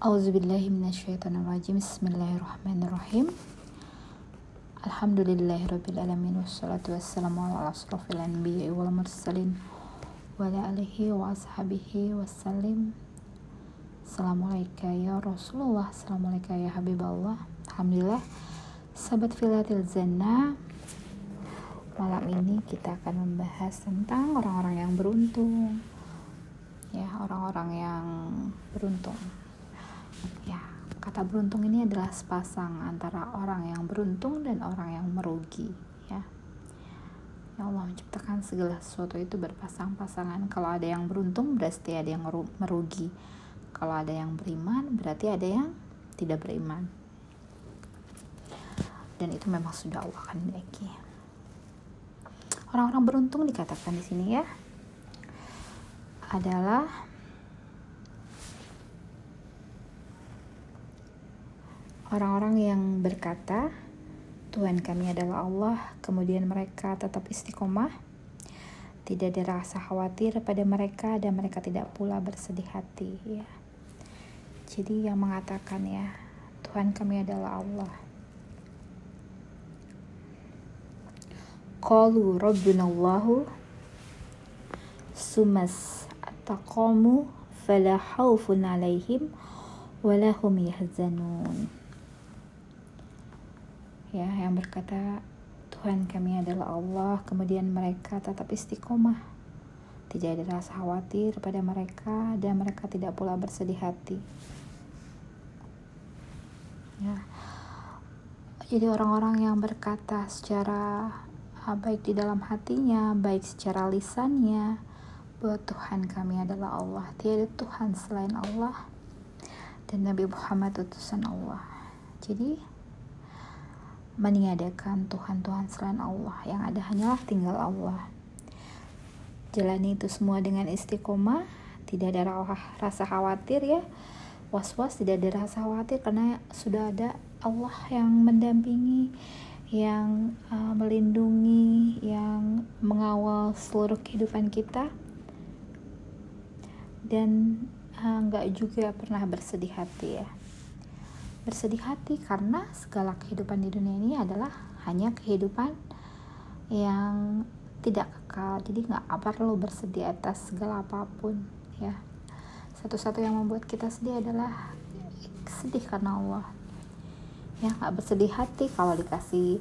Auzubillahiminasyaitonirrajim Bismillahirrahmanirrahim. Alhamdulillahirrabbilalamin Wassalatu wassalamu ala asrafil anbiya wal mursalin Wa ala alihi wa ashabihi wassalim. Assalamualaikum ya Rasulullah Assalamualaikum ya Habiballah Alhamdulillah Sahabat filatil Malam ini kita akan membahas tentang orang-orang yang beruntung. Ya, orang-orang yang beruntung ya kata beruntung ini adalah sepasang antara orang yang beruntung dan orang yang merugi ya. Ya Allah menciptakan segala sesuatu itu berpasang-pasangan. Kalau ada yang beruntung berarti ada yang merugi. Kalau ada yang beriman berarti ada yang tidak beriman. Dan itu memang sudah Allah kehendaki. Orang-orang beruntung dikatakan di sini ya adalah Orang-orang yang berkata, Tuhan kami adalah Allah, kemudian mereka tetap istiqomah, tidak ada rasa khawatir pada mereka dan mereka tidak pula bersedih hati ya. Jadi yang mengatakan ya, Tuhan kami adalah Allah. Qalu Rabbuna Allahu sumas taqamu fala khawfun alaihim wala hum yahzanun ya yang berkata Tuhan kami adalah Allah. Kemudian mereka tetap istiqomah. Tidak ada rasa khawatir pada mereka dan mereka tidak pula bersedih hati. Ya. Jadi orang-orang yang berkata secara ah, baik di dalam hatinya baik secara lisannya bahwa Tuhan kami adalah Allah. Tiada Tuhan selain Allah. Dan Nabi Muhammad utusan Allah. Jadi meniadakan Tuhan-Tuhan selain Allah. Yang ada hanyalah tinggal Allah. Jalani itu semua dengan istiqomah. Tidak ada rasa khawatir ya. Was-was tidak ada rasa khawatir karena sudah ada Allah yang mendampingi yang uh, melindungi yang mengawal seluruh kehidupan kita. Dan uh, nggak uh, juga pernah bersedih hati ya bersedih hati karena segala kehidupan di dunia ini adalah hanya kehidupan yang tidak kekal. Jadi nggak perlu bersedih atas segala apa pun ya. Satu-satu yang membuat kita sedih adalah sedih karena Allah. Ya nggak bersedih hati kalau dikasih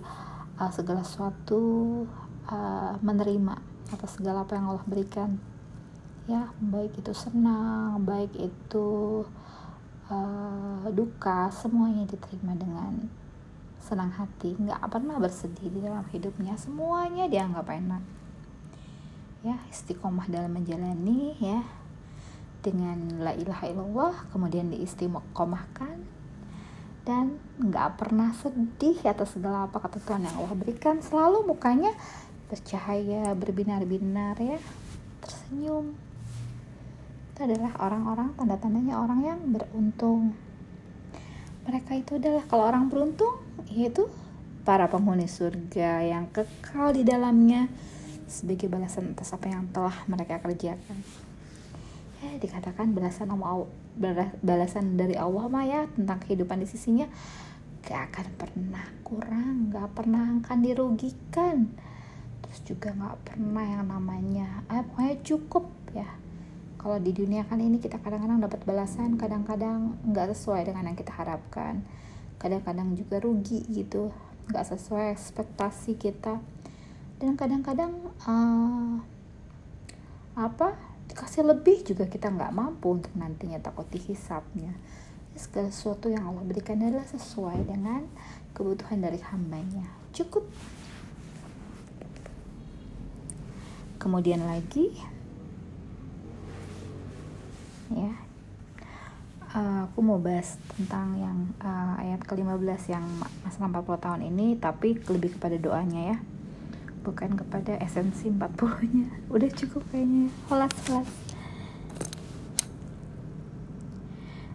uh, segala sesuatu uh, menerima atas segala apa yang Allah berikan. Ya baik itu senang baik itu uh, duka semuanya diterima dengan senang hati. Nggak pernah bersedih di dalam hidupnya. Semuanya dianggap enak. Ya istiqomah dalam menjalani ya. Dengan la ilaha illallah kemudian diistiqomahkan. Dan nggak pernah sedih atas segala apa kata Tuhan yang Allah berikan. Selalu mukanya bercahaya berbinar-binar ya. Tersenyum itu adalah orang-orang tanda-tandanya orang yang beruntung. Mereka itu adalah kalau orang beruntung yaitu para penghuni surga yang kekal di dalamnya sebagai balasan atas apa yang telah mereka kerjakan. Ya dikatakan balasan balasan dari Allah mah ya tentang kehidupan di sisinya gak akan pernah kurang gak pernah akan dirugikan. Terus juga gak pernah yang namanya eh, pokoknya cukup ya kalau di dunia kan ini kita kadang-kadang dapat balasan kadang-kadang nggak sesuai dengan yang kita harapkan. Kadang-kadang juga rugi gitu nggak sesuai ekspektasi kita. Dan kadang-kadang uh, apa dikasih lebih juga kita nggak mampu untuk nantinya takut dihisapnya. Segala sesuatu yang Allah berikan adalah sesuai dengan kebutuhan dari hambanya. Cukup. Kemudian lagi ya. Uh, aku mau bahas tentang yang uh, ayat ke-15 yang masalah 40 tahun ini tapi lebih kepada doanya ya. Bukan kepada esensi 40 nya udah cukup kayaknya. Holas holas.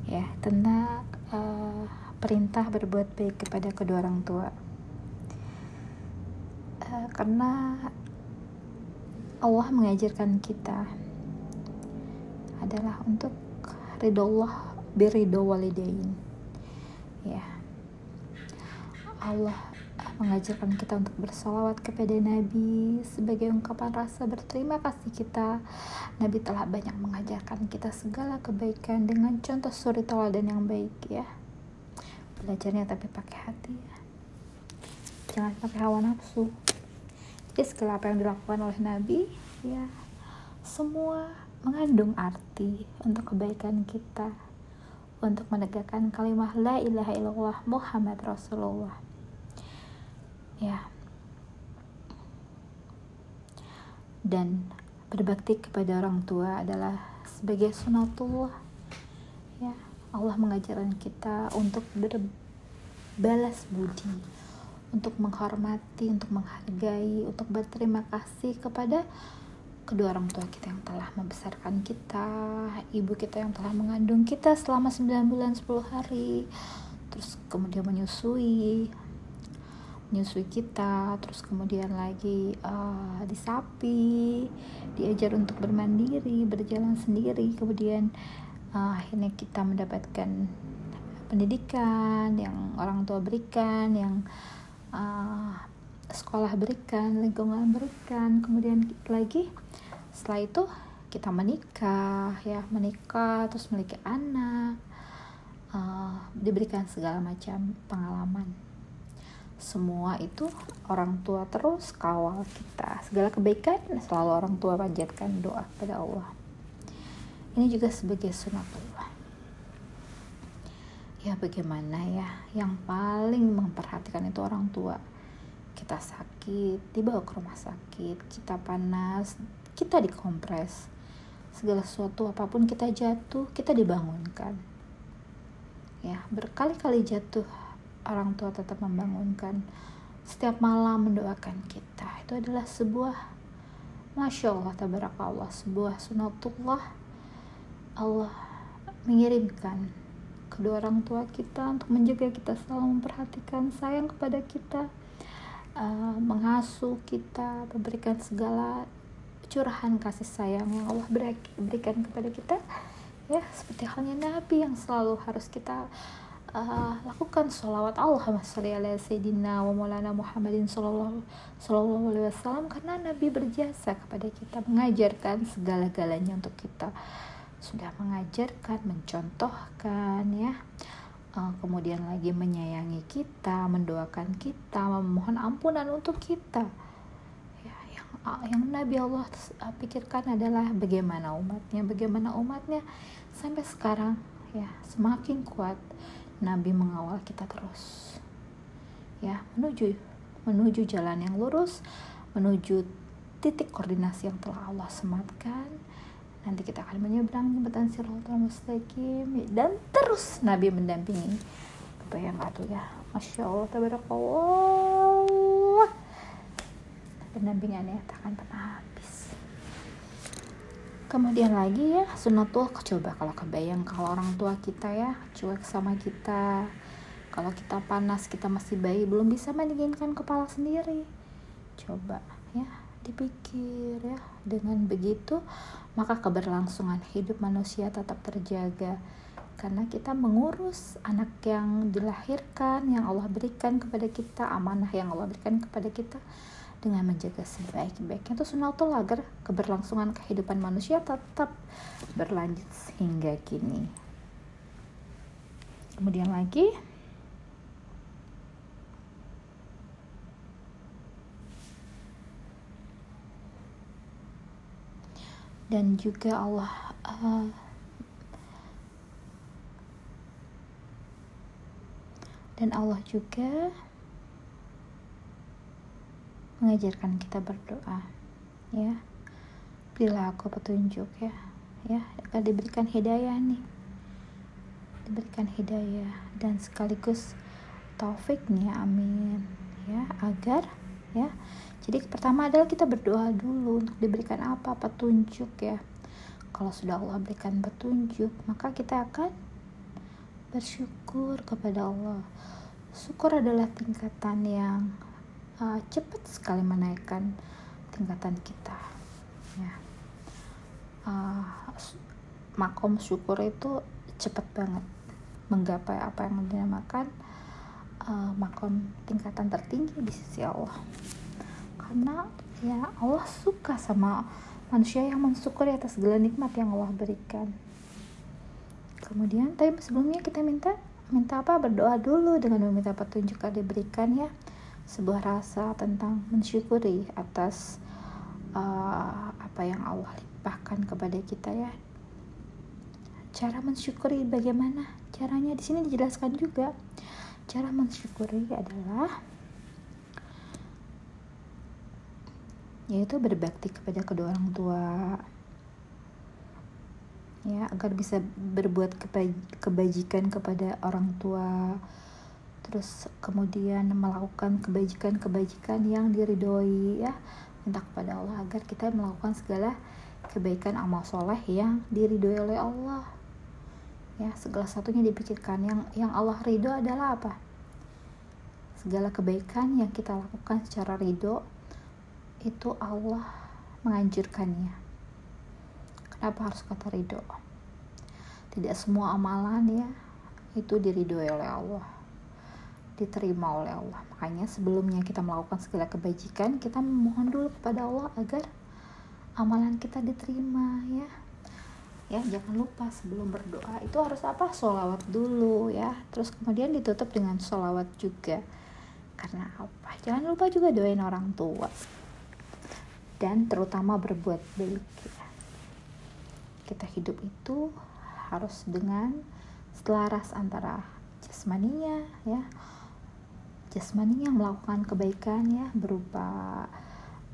Ya tentang uh, perintah berbuat baik kepada kedua orang tua. Uh, karena Allah mengajarkan kita adalah untuk ridho Allah birido walidain ya Allah mengajarkan kita untuk bersolawat kepada Nabi sebagai ungkapan rasa berterima kasih kita. Nabi telah banyak mengajarkan kita segala kebaikan dengan contoh suri teladan yang baik ya. Belajarnya tapi pakai hati ya. Jangan pakai hawa nafsu. Jadi segala apa yang dilakukan oleh Nabi ya semua mengandung arti untuk kebaikan kita untuk menegakkan kalimat la ilaha illallah Muhammad Rasulullah. Ya. Dan berbakti kepada orang tua adalah sebagai sunatullah. Ya Allah mengajarkan kita untuk berbalas budi untuk menghormati untuk menghargai untuk berterima kasih kepada kedua orang tua kita yang telah membesarkan kita ibu kita yang telah mengandung kita selama 9 bulan 10 hari. Terus kemudian menyusui menyusui kita. Terus kemudian lagi uh, disapi diajar untuk bermandiri berjalan sendiri. Kemudian uh, akhirnya kita mendapatkan pendidikan yang orang tua berikan yang uh, sekolah berikan lingkungan berikan. Kemudian lagi setelah itu kita menikah ya. Menikah terus memiliki anak uh, diberikan segala macam pengalaman. Semua itu orang tua terus kawal kita. Segala kebaikan selalu orang tua panjatkan doa kepada Allah. Ini juga sebagai sunatullah ya bagaimana ya? Yang paling memperhatikan itu orang tua. Kita sakit dibawa ke rumah sakit kita panas kita dikompres. Segala sesuatu apa pun kita jatuh kita dibangunkan. Ya berkali-kali jatuh orang tua tetap membangunkan. Setiap malam mendoakan kita. Itu adalah sebuah masya Allah tabarakallah sebuah sunatullah. Allah mengirimkan kedua orang tua kita untuk menjaga kita selalu memperhatikan sayang kepada kita uh, mengasuh kita memberikan segala curahan kasih sayang yang Allah berikan kepada kita. Ya seperti halnya Nabi yang selalu harus kita uh, lakukan sholawat Allahumma sholli ala sayyidina wa maulana Muhammadin sallallahu alaihi wasallam. Karena Nabi berjasa kepada kita mengajarkan segala-galanya untuk kita. Sudah mengajarkan mencontohkan ya. Uh, kemudian lagi menyayangi kita mendoakan kita memohon ampunan untuk kita yang uh, yang Nabi Allah pikirkan adalah bagaimana umatnya bagaimana umatnya sampai sekarang ya semakin kuat Nabi mengawal kita terus. Ya menuju menuju jalan yang lurus menuju titik koordinasi yang telah Allah sematkan. Nanti kita akan menyeberang jembatan Siratul Mustaqim dan terus Nabi mendampingi. Kebayang atuh ya. Masya Allah tabarakallah pendampingannya tak akan pernah kemudian lagi ya sunatul coba kalau kebayang kalau orang tua kita ya cuek sama kita. Kalau kita panas kita masih bayi belum bisa mendinginkan kepala sendiri. Coba ya dipikir ya. Dengan begitu maka keberlangsungan hidup manusia tetap terjaga. Karena kita mengurus anak yang dilahirkan yang Allah berikan kepada kita amanah yang Allah berikan kepada kita dengan menjaga sebaik-baiknya itu sunatul agar keberlangsungan kehidupan manusia tetap berlanjut hingga kini. Kemudian lagi. Dan juga Allah uh, dan Allah juga mengajarkan kita berdoa ya. Berilah aku petunjuk ya. Ya akan diberikan hidayah nih. Diberikan hidayah dan sekaligus taufiknya amin ya agar ya. Jadi pertama adalah kita berdoa dulu untuk diberikan apa? Petunjuk ya. Kalau sudah Allah berikan petunjuk maka kita akan bersyukur kepada Allah. Syukur adalah tingkatan yang uh, cepat sekali menaikkan tingkatan kita ya. Uh, makom syukur itu cepat banget menggapai apa yang dinamakan uh, makom tingkatan tertinggi di sisi Allah. Karena ya Allah suka sama manusia yang mensyukuri atas segala nikmat yang Allah berikan. Kemudian tapi sebelumnya kita minta minta apa? Berdoa dulu dengan meminta petunjuk yang diberikan ya sebuah rasa tentang mensyukuri atas uh, apa yang Allah limpahkan kepada kita ya. Cara mensyukuri bagaimana? Caranya di sini dijelaskan juga. Cara mensyukuri adalah yaitu berbakti kepada kedua orang tua. Ya agar bisa berbuat kebajikan kepada orang tua terus kemudian melakukan kebajikan-kebajikan yang diridhoi ya. Minta kepada Allah agar kita melakukan segala kebaikan amal soleh yang diridhoi oleh Allah. Ya segala satunya dipikirkan. Yang yang Allah ridho adalah apa? Segala kebaikan yang kita lakukan secara ridho itu Allah menganjurkannya. Kenapa harus kata ridho? Tidak semua amalan ya itu diridhoi oleh Allah, diterima oleh Allah. Makanya sebelumnya kita melakukan segala kebajikan, kita memohon dulu kepada Allah agar amalan kita diterima ya. Ya jangan lupa sebelum berdoa itu harus apa? Solawat dulu ya. Terus kemudian ditutup dengan solawat juga. Karena apa? Jangan lupa juga doain orang tua dan terutama berbuat baik ya. kita hidup itu harus dengan selaras antara jasmaninya ya jasmaninya melakukan kebaikan ya berupa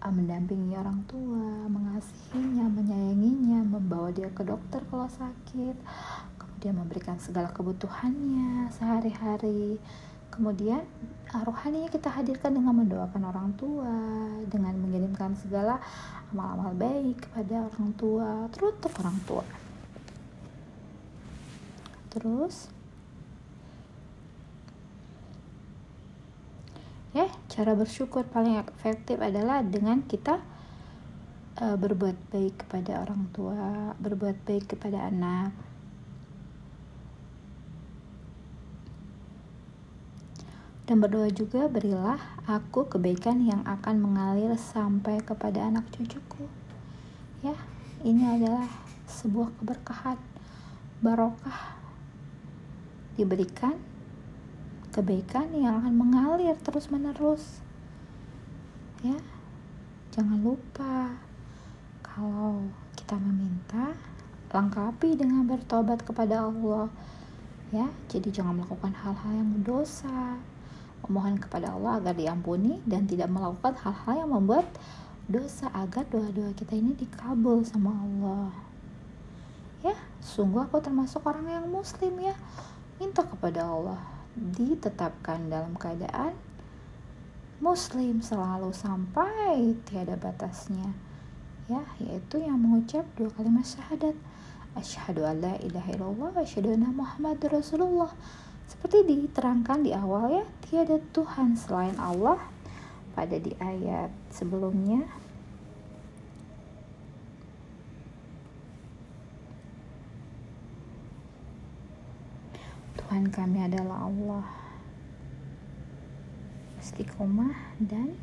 uh, mendampingi orang tua mengasihinya menyayanginya membawa dia ke dokter kalau sakit kemudian memberikan segala kebutuhannya sehari-hari. Kemudian ah, rohaninya kita hadirkan dengan mendoakan orang tua dengan mengirimkan segala amal-amal baik kepada orang tua terus untuk orang tua. Terus ya cara bersyukur paling efektif adalah dengan kita uh, berbuat baik kepada orang tua berbuat baik kepada anak. Dan berdoa juga berilah aku kebaikan yang akan mengalir sampai kepada anak cucuku. Ya ini adalah sebuah keberkahan barokah diberikan kebaikan yang akan mengalir terus menerus ya jangan lupa kalau kita meminta lengkapi dengan bertobat kepada Allah. Ya jadi jangan melakukan hal-hal yang dosa memohon kepada Allah agar diampuni dan tidak melakukan hal-hal yang membuat dosa agar doa-doa kita ini dikabul sama Allah. Ya sungguh aku termasuk orang yang muslim ya. Minta kepada Allah ditetapkan dalam keadaan muslim selalu sampai tiada batasnya. Ya yaitu yang mengucap dua kalimat syahadat. Asyhadu alla ilaha illallah asyhadu anna muhammadar rasulullah. Seperti diterangkan di awal ya, tiada Tuhan selain Allah. Pada di ayat sebelumnya. Tuhan kami adalah Allah. Istiqomah dan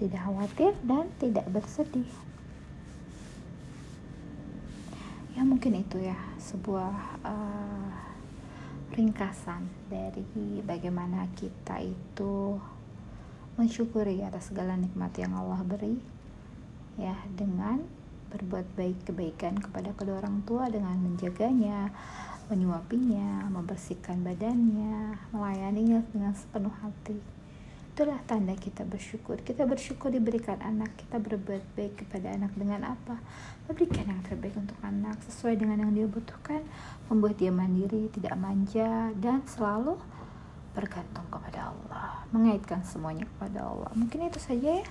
tidak khawatir dan tidak bersedih ya mungkin itu ya sebuah uh, ringkasan dari bagaimana kita itu mensyukuri atas segala nikmat yang Allah beri ya dengan berbuat baik kebaikan kepada kedua orang tua dengan menjaganya menyuapinya membersihkan badannya melayaninya dengan sepenuh hati. Itulah tanda kita bersyukur. Kita bersyukur diberikan anak. Kita berbuat baik kepada anak dengan apa? Memberikan yang terbaik untuk anak. Sesuai dengan yang dia butuhkan membuat dia mandiri tidak manja dan selalu bergantung kepada Allah. Mengaitkan semuanya kepada Allah. Mungkin itu saja ya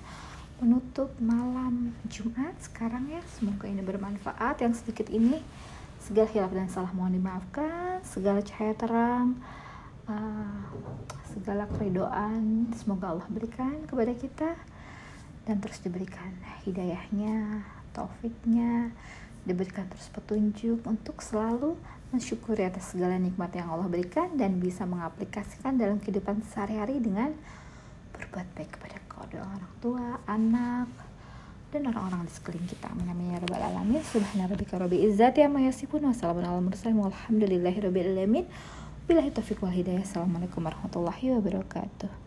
menutup malam Jumat sekarang ya. Semoga ini bermanfaat. Yang sedikit ini segala hilaf dan salah mohon dimaafkan. Segala cahaya terang uh, segala keridoan semoga Allah berikan kepada kita dan terus diberikan hidayahnya taufiknya diberikan terus petunjuk untuk selalu mensyukuri atas segala nikmat yang Allah berikan dan bisa mengaplikasikan dalam kehidupan sehari-hari dengan berbuat baik kepada kedua orang tua, anak, dan orang-orang di sekeliling kita. Amin ya rabbal alamin. Subhanarabbika rabbil izzati amma yasifun wa salamun alal mursalin walhamdulillahi rabbil alamin. Billahi taufiq hidayah. Assalamualaikum warahmatullahi wabarakatuh.